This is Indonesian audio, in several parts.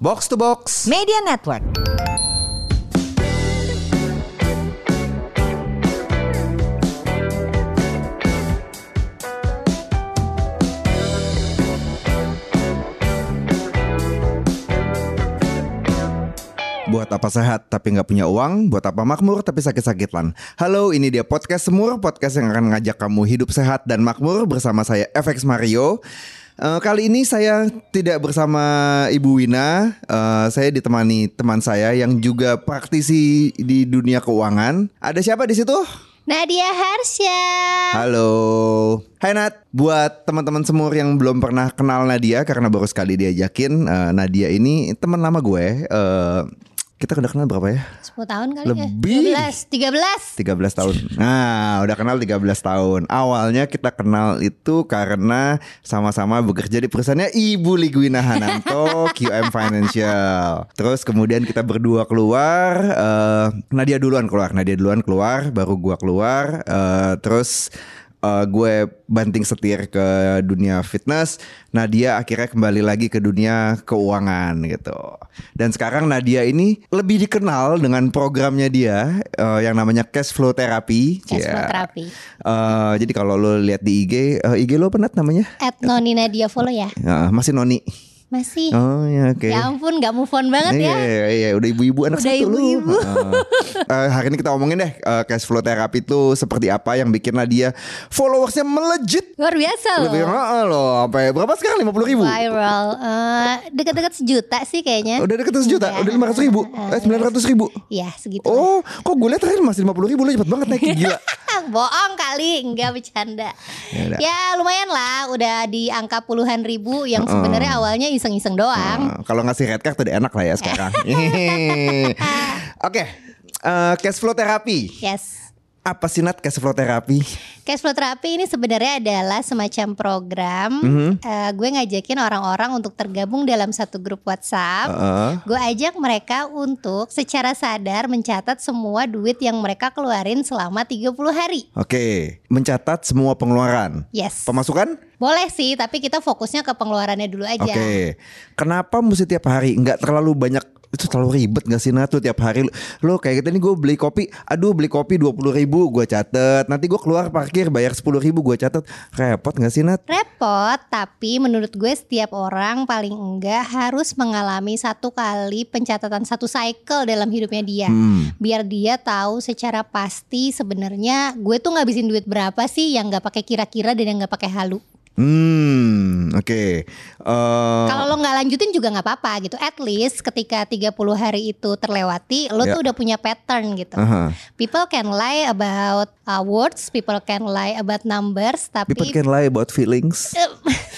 Box to Box. Media Network. Buat apa sehat tapi nggak punya uang? Buat apa makmur tapi sakit-sakitan? Halo, ini dia podcast Semur, podcast yang akan ngajak kamu hidup sehat dan makmur bersama saya FX Mario. Eh, kali ini saya tidak bersama Ibu Wina, Eh, saya ditemani teman saya yang juga praktisi di dunia keuangan. Ada siapa di situ? Nadia Harsha. Halo. Hai Nat, buat teman-teman semur yang belum pernah kenal Nadia karena baru sekali diajakin, eh, Nadia ini teman lama gue. Eh, kita udah kenal berapa ya? 10 tahun kali Lebih. ya? 12, 13. 13 tahun. Nah, udah kenal 13 tahun. Awalnya kita kenal itu karena sama-sama bekerja di perusahaannya Ibu Ligwina Hananto, QM Financial. Terus kemudian kita berdua keluar, eh, Nadia duluan keluar, Nadia duluan keluar, baru gua keluar, eh, terus eh, gue banting setir ke dunia fitness. Nadia akhirnya kembali lagi ke dunia keuangan gitu. Dan sekarang Nadia ini lebih dikenal dengan programnya dia eh, yang namanya cash flow therapy. Cash flow Ya. therapy. Eh, jadi kalau lo lihat di IG, eh, IG lo apa namanya? At Noni Nadia follow ya. Ya, masih Noni. Masih. Oh ya oke. Ya ampun gak move on banget Iya, ya. iya, iya, udah ibu-ibu anak Udah satu lu. ibu-ibu. Heeh. Eh, hari ini kita omongin deh eh, cash flow therapy itu seperti apa yang bikin Nadia followersnya melejit. Luar biasa loh. Lebih heeh loh, apa ya? Berapa sekarang? 50 ribu? Viral. Eh, Dekat-dekat sejuta sih kayaknya. Udah deket sejuta, Iya. udah 500 ribu, eh 900 ribu. Iya segitu. Oh, kok gue lihat terakhir masih 50 ribu Lo cepet banget naik gila Bohong kali, enggak bercanda. Ya. Ya lumayan lah, udah di angka puluhan ribu yang sebenarnya awalnya iseng-iseng doang. Nah, Kalau ngasih red card udah enak lah ya sekarang Oke eh, Cash flow therapy Yes. Apa sih Nat cash flow therapy? Cash flow therapy ini sebenarnya adalah semacam program. Mhm. Eh, gue ngajakin orang-orang untuk tergabung dalam satu grup WhatsApp. Heeh. Gue ajak mereka untuk secara sadar mencatat semua duit yang mereka keluarin selama 30 hari. Oke Mencatat semua pengeluaran Yes. Pemasukan? Boleh sih, tapi kita fokusnya ke pengeluarannya dulu aja. Oke Kenapa mesti tiap hari? Nggak terlalu banyak itu terlalu ribet gak sih Nat Lu tiap hari Lo kayak gitu nih gue beli kopi Aduh beli kopi 20 ribu gue catet Nanti gue keluar parkir bayar 10 ribu gue catet Repot gak sih Nat? Repot, tapi menurut gue setiap orang paling enggak harus mengalami satu kali pencatatan satu cycle dalam hidupnya dia. Hmm. Biar dia tahu secara pasti sebenarnya gue tuh ngabisin duit berapa sih yang nggak pakai kira-kira dan yang nggak pakai halu. Hmm, oke. Eh, Kalau lo nggak lanjutin juga nggak apa-apa gitu. At least ketika 30 hari itu terlewati, lo Ya. tuh udah punya pattern gitu. aha. People can lie about uh, words, people can lie about numbers, tapi People can lie about feelings.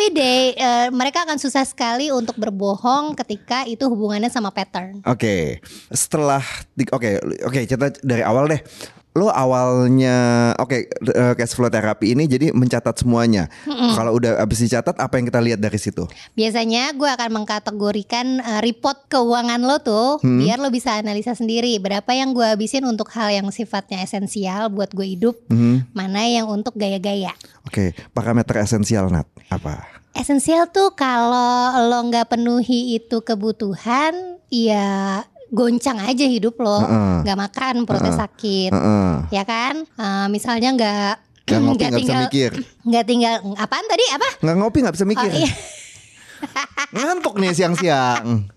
tapi deh eh, mereka akan susah sekali untuk berbohong ketika itu hubungannya sama pattern. Oke, setelah di- oke oke cerita dari awal deh. Lo awalnya oke eh, cash flow terapi ini jadi mencatat semuanya. Kalau udah habis dicatat apa yang kita lihat dari situ? Biasanya gue akan mengkategorikan eh, report keuangan lo tuh biar lo bisa analisa sendiri berapa yang gue habisin untuk hal yang sifatnya esensial buat gue hidup, Mhm. mana yang untuk gaya-gaya. Oke, parameter esensial Nat apa? Esensial tuh kalau lo nggak penuhi itu kebutuhan, ya goncang aja hidup lo, nggak makan perutnya sakit, Heeh. ya kan? Eh, misalnya nggak Nggak ngopi nggak bisa tinggal mikir. nggak tinggal apaan tadi apa? Nggak ngopi nggak bisa mikir. Oh, iya. Ngantuk nih siang-siang.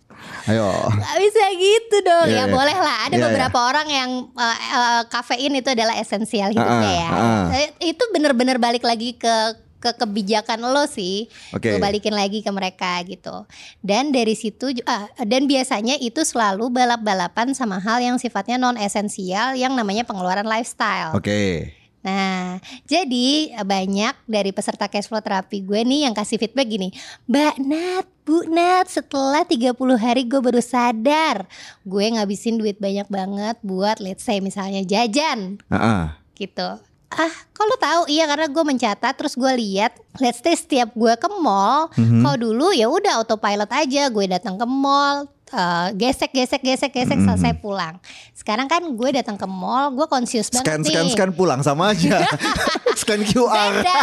Ayo. Gak bisa gitu dong Iya, ya iya. boleh lah ada Iya, beberapa orang yang uh, uh, kafein itu adalah esensial hidupnya Ah, ya. Eh, itu bener-bener balik lagi ke ke kebijakan lo sih. Gue balikin lagi ke mereka gitu dan dari situ ah, dan biasanya itu selalu balap-balapan sama hal yang sifatnya non esensial yang namanya pengeluaran lifestyle Oke. Nah, jadi eh, banyak dari peserta cash flow terapi gue nih yang kasih feedback gini, Mbak Nat, Bu Nat, setelah 30 hari gue baru sadar gue ngabisin duit banyak banget buat let's say misalnya jajan Heeh. gitu. Ah, kalau tahu iya karena gue mencatat terus gue lihat let's say setiap gue ke mall, Mhm. kalau dulu ya udah autopilot aja gue datang ke mall eh, gesek gesek gesek gesek Hmm. selesai pulang. Sekarang kan gue datang ke mall, gue conscious banget Scan nih. scan scan pulang sama aja. scan QR. Beda.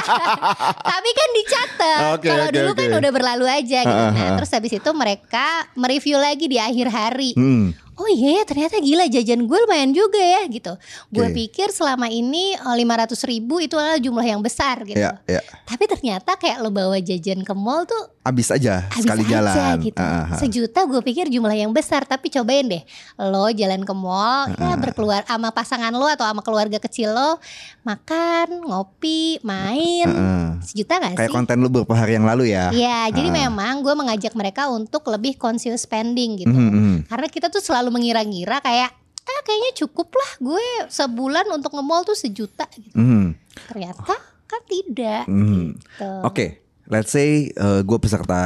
Tapi kan dicatat. Oke, Kalau oke, dulu oke. kan udah berlalu aja gitu. Ha, ha, Nah, terus habis itu mereka mereview lagi di akhir hari. Hmm. Oh iya ya ternyata gila jajan gue lumayan juga ya gitu. Gue Oke. pikir selama ini lima ratus ribu itu adalah jumlah yang besar gitu. Ya, ya. Tapi ternyata kayak lo bawa jajan ke mall tuh Abis aja habis sekali aja jalan. gitu. Ah, ah, ah. Sejuta gue pikir jumlah yang besar tapi cobain deh. Lo jalan ke mall Ah, ya berkeluar sama pasangan lo atau sama keluarga kecil lo makan, ngopi, main. Heeh. Sejuta gak Kayak sih? konten lu beberapa hari yang lalu ya. Iya, jadi Ah. memang gue mengajak mereka untuk lebih conscious spending gitu. Mhm, mhm. Karena kita tuh selalu mengira-ngira kayak ah kayaknya cukup lah gue sebulan untuk nge-mall tuh sejuta gitu. Mhm. Ternyata kan tidak Mhm. gitu. Oke, let's say gue peserta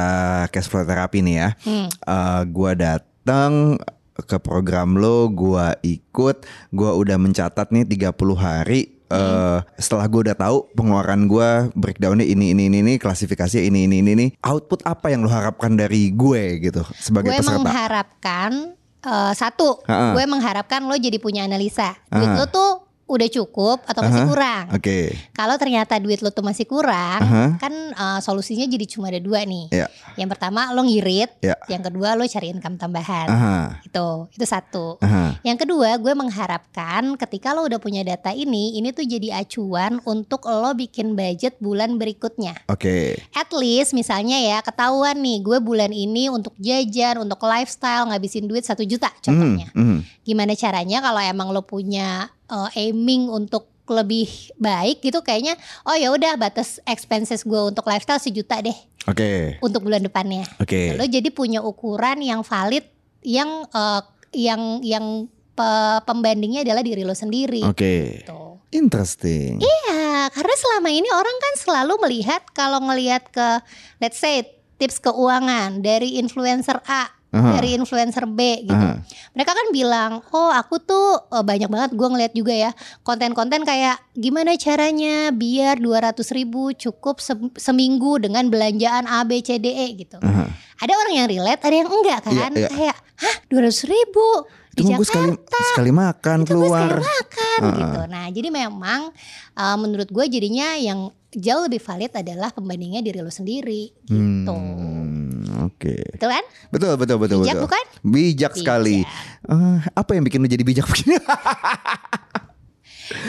cash flow terapi nih ya. Hmm. Eh, gua datang ke program lo, gua ikut, gua udah mencatat nih 30 hari. eh setelah gue udah tahu pengeluaran gua breakdownnya ini ini ini ini klasifikasinya ini ini ini ini output apa yang lo harapkan dari gue gitu sebagai gue peserta mengharapkan eh, satu, Ha-ha. gue mengharapkan lo jadi punya analisa. Duit Aha. lo tuh udah cukup atau masih Aha. kurang. oke Kalau ternyata duit lo tuh masih kurang, Aha. kan eh, solusinya jadi cuma ada dua nih. Ya. Yang pertama lo ngirit, Ya. yang kedua lo cari income tambahan. aha Itu, itu satu. aha Yang kedua, gue mengharapkan ketika lo udah punya data ini, ini tuh jadi acuan untuk lo bikin budget bulan berikutnya. oke At least misalnya ya ketahuan nih, gue bulan ini untuk jajan, untuk lifestyle ngabisin duit satu juta contohnya. Mhm, mhm. Gimana caranya kalau emang lo punya uh, aiming untuk lebih baik gitu kayaknya oh ya udah batas expenses gue untuk lifestyle sejuta deh oke untuk bulan depannya. oke Lo jadi punya ukuran yang valid yang uh, yang yang pe- pembandingnya adalah diri lo sendiri. oke Gitu. interesting Ya, karena selama ini orang kan selalu melihat kalau ngelihat ke let's say tips keuangan dari influencer A, Aha. dari influencer B gitu. Aha. Mereka kan bilang, "Oh, aku tuh eh, banyak banget gue ngeliat juga ya konten-konten kayak gimana caranya biar 200 ribu cukup se- seminggu dengan belanjaan A B C D E gitu." aha. Ada orang yang relate, ada yang enggak kan? Iya, iya. Kayak, "Hah, 200 ribu itu di mah gue sekali Jakarta?" sekali makan itu gue keluar sekali makan Heeh. gitu. Nah jadi memang uh, menurut gue jadinya yang jauh lebih valid adalah pembandingnya diri lo sendiri gitu. Hmm, oke Betul kan? betul betul betul Bijak betul bukan? bijak sekali Eh, apa yang bikin lu jadi bijak begini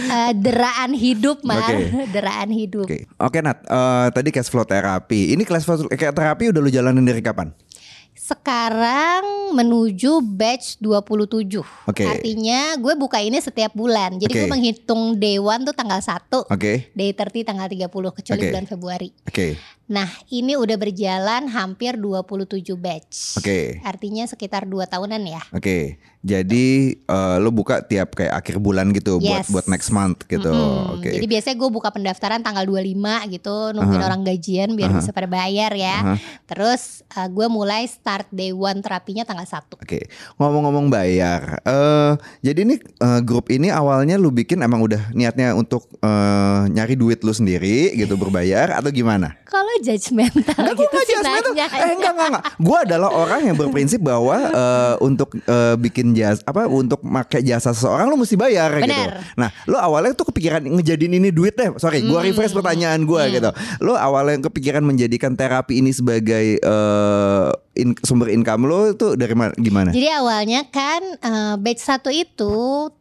Uh, deraan hidup mar, Oke. deraan hidup. Oke, oke Nat. Eh, tadi cash flow terapi. Ini cash flow kayak terapi udah lu jalanin dari kapan? Sekarang menuju batch 27 Oke. Artinya gue buka ini setiap bulan Jadi gue Oke. menghitung day one tuh tanggal 1 Oke, Day 30 tanggal 30 kecuali Oke. bulan Februari oke, Nah ini udah berjalan hampir 27 batch oke, Artinya sekitar 2 tahunan ya oke. Jadi eh, lu buka tiap kayak akhir bulan gitu buat Yes. buat next month gitu. Mm-mm. Oke. Jadi biasanya gue buka pendaftaran tanggal 25 gitu Nungguin Aha. orang gajian biar Aha. bisa pada bayar ya Aha. Terus uh, gue mulai start day one terapinya tanggal 1 Oke, ngomong-ngomong bayar, eh jadi ini eh, grup ini awalnya lu bikin emang udah niatnya untuk eh, nyari duit lu sendiri gitu berbayar atau gimana? Kalau judgmental Enggak, gue gitu nggak sih judgmental. nanya. Eh enggak enggak enggak. Gue adalah orang yang berprinsip bahwa eh, untuk eh, bikin jasa apa untuk pakai jasa seseorang lu mesti bayar gitu. Benar. Nah, lu awalnya tuh kepikiran ngejadiin ini duit deh. Sorry, gue Hmm. refresh pertanyaan gue gitu. Lu awalnya kepikiran menjadikan terapi ini sebagai eh, in- sumber income lu itu dari mana gimana? Jadi awalnya kan uh, batch 1 itu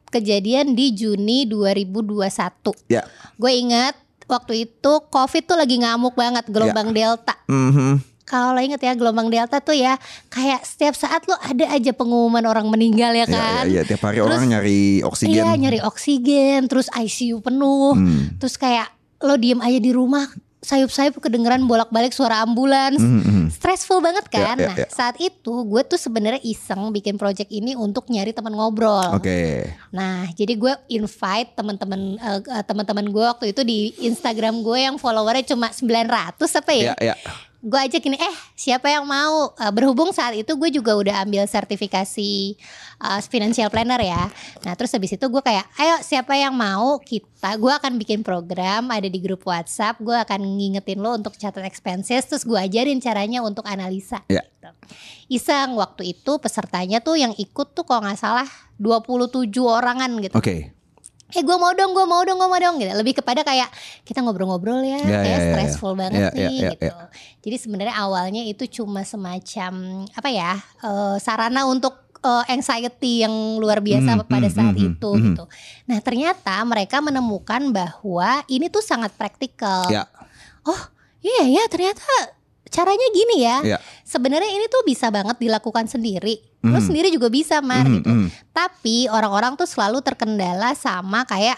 kejadian di Juni 2021 Ya. Gue ingat waktu itu COVID tuh lagi ngamuk banget gelombang Delta Mhm. kalau lo inget ya gelombang delta tuh ya kayak setiap saat lo ada aja pengumuman orang meninggal ya Ya, kan. ya, ya, tiap hari Terus- orang nyari oksigen. Iya nyari oksigen, terus ICU penuh, Hmm. terus kayak lo diem aja di rumah, sayup-sayup kedengeran bolak-balik suara ambulans, Mhm, mhm. stressful banget kan. Ya, ya, nah ya. saat itu gue tuh sebenarnya iseng bikin project ini untuk nyari teman ngobrol. Oke. Nah jadi gue invite teman-teman eh, teman-teman gue waktu itu di Instagram gue yang followernya cuma 900 apa ya? Ya, ya. Gue aja gini eh siapa yang mau Eh, berhubung saat itu gue juga udah ambil sertifikasi uh, financial planner ya nah terus habis itu gue kayak ayo siapa yang mau kita gue akan bikin program ada di grup WhatsApp gue akan ngingetin lo untuk catat expenses terus gue ajarin caranya untuk analisa Ya. gitu. iseng waktu itu pesertanya tuh yang ikut tuh kalau nggak salah 27 orangan gitu Oke. Eh gue mau dong gue mau dong gue mau dong gitu lebih kepada kayak kita ngobrol-ngobrol ya, Ya, kayak ya, ya, stressful ya. banget Ya, nih ya, ya, gitu jadi sebenarnya awalnya itu cuma semacam apa ya eh, sarana untuk eh, anxiety yang luar biasa Hmm, pada hmm, saat hmm, itu hmm. gitu nah ternyata mereka menemukan bahwa ini tuh sangat praktikal Ya. iya ya ternyata caranya gini ya Ya. sebenarnya ini tuh bisa banget dilakukan sendiri lo Hmm. sendiri juga bisa mar Mhm, gitu mhm. tapi orang-orang tuh selalu terkendala sama kayak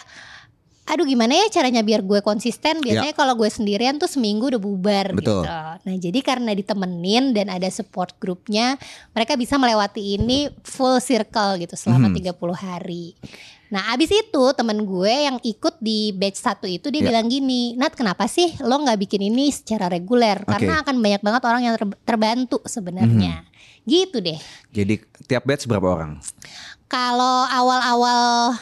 Aduh gimana ya caranya biar gue konsisten Biasanya kalau gue sendirian tuh seminggu udah bubar Ya. Betul. gitu Nah jadi karena ditemenin dan ada support grupnya Mereka bisa melewati ini full circle gitu selama Mhm. 30 hari Nah abis itu temen gue yang ikut di batch satu itu dia Ya. bilang gini Nat kenapa sih lo nggak bikin ini secara reguler Oke. Karena akan banyak banget orang yang ter- terbantu sebenarnya Mhm. Gitu deh Jadi tiap batch berapa orang? kalau awal-awal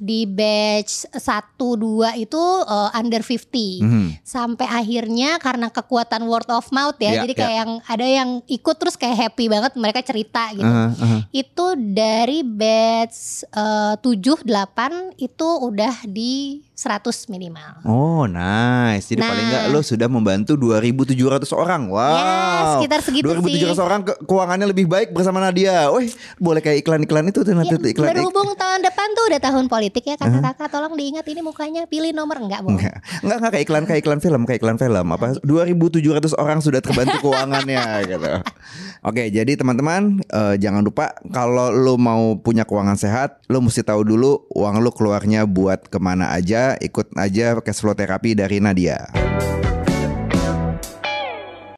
di batch 1 2 itu uh, under 50 Mhm. sampai akhirnya karena kekuatan word of mouth ya. Ya, jadi ya. kayak yang ada yang ikut terus kayak happy banget mereka cerita gitu. Aha, aha. Itu dari batch uh, 7 8 itu udah di 100 minimal. Oh nice Jadi Nah. paling nggak lo sudah membantu 2700 orang Wow Ya, sekitar segitu 2700 sih. orang ke- keuangannya lebih baik bersama Nadia Wih boleh kayak iklan-iklan itu tuh nanti Ya, tuh iklan berhubung tahun depan tuh udah tahun politik ya kakak-kakak tolong diingat ini mukanya pilih nomor enggak bohong. Enggak, enggak, enggak kayak iklan kayak iklan film, kayak iklan film. Apa 2700 orang sudah terbantu keuangannya gitu. Oke, jadi teman-teman eh, jangan lupa kalau lo mau punya keuangan sehat, lo mesti tahu dulu uang lo keluarnya buat ke mana aja. Ikut aja cash flow terapi dari Nadia.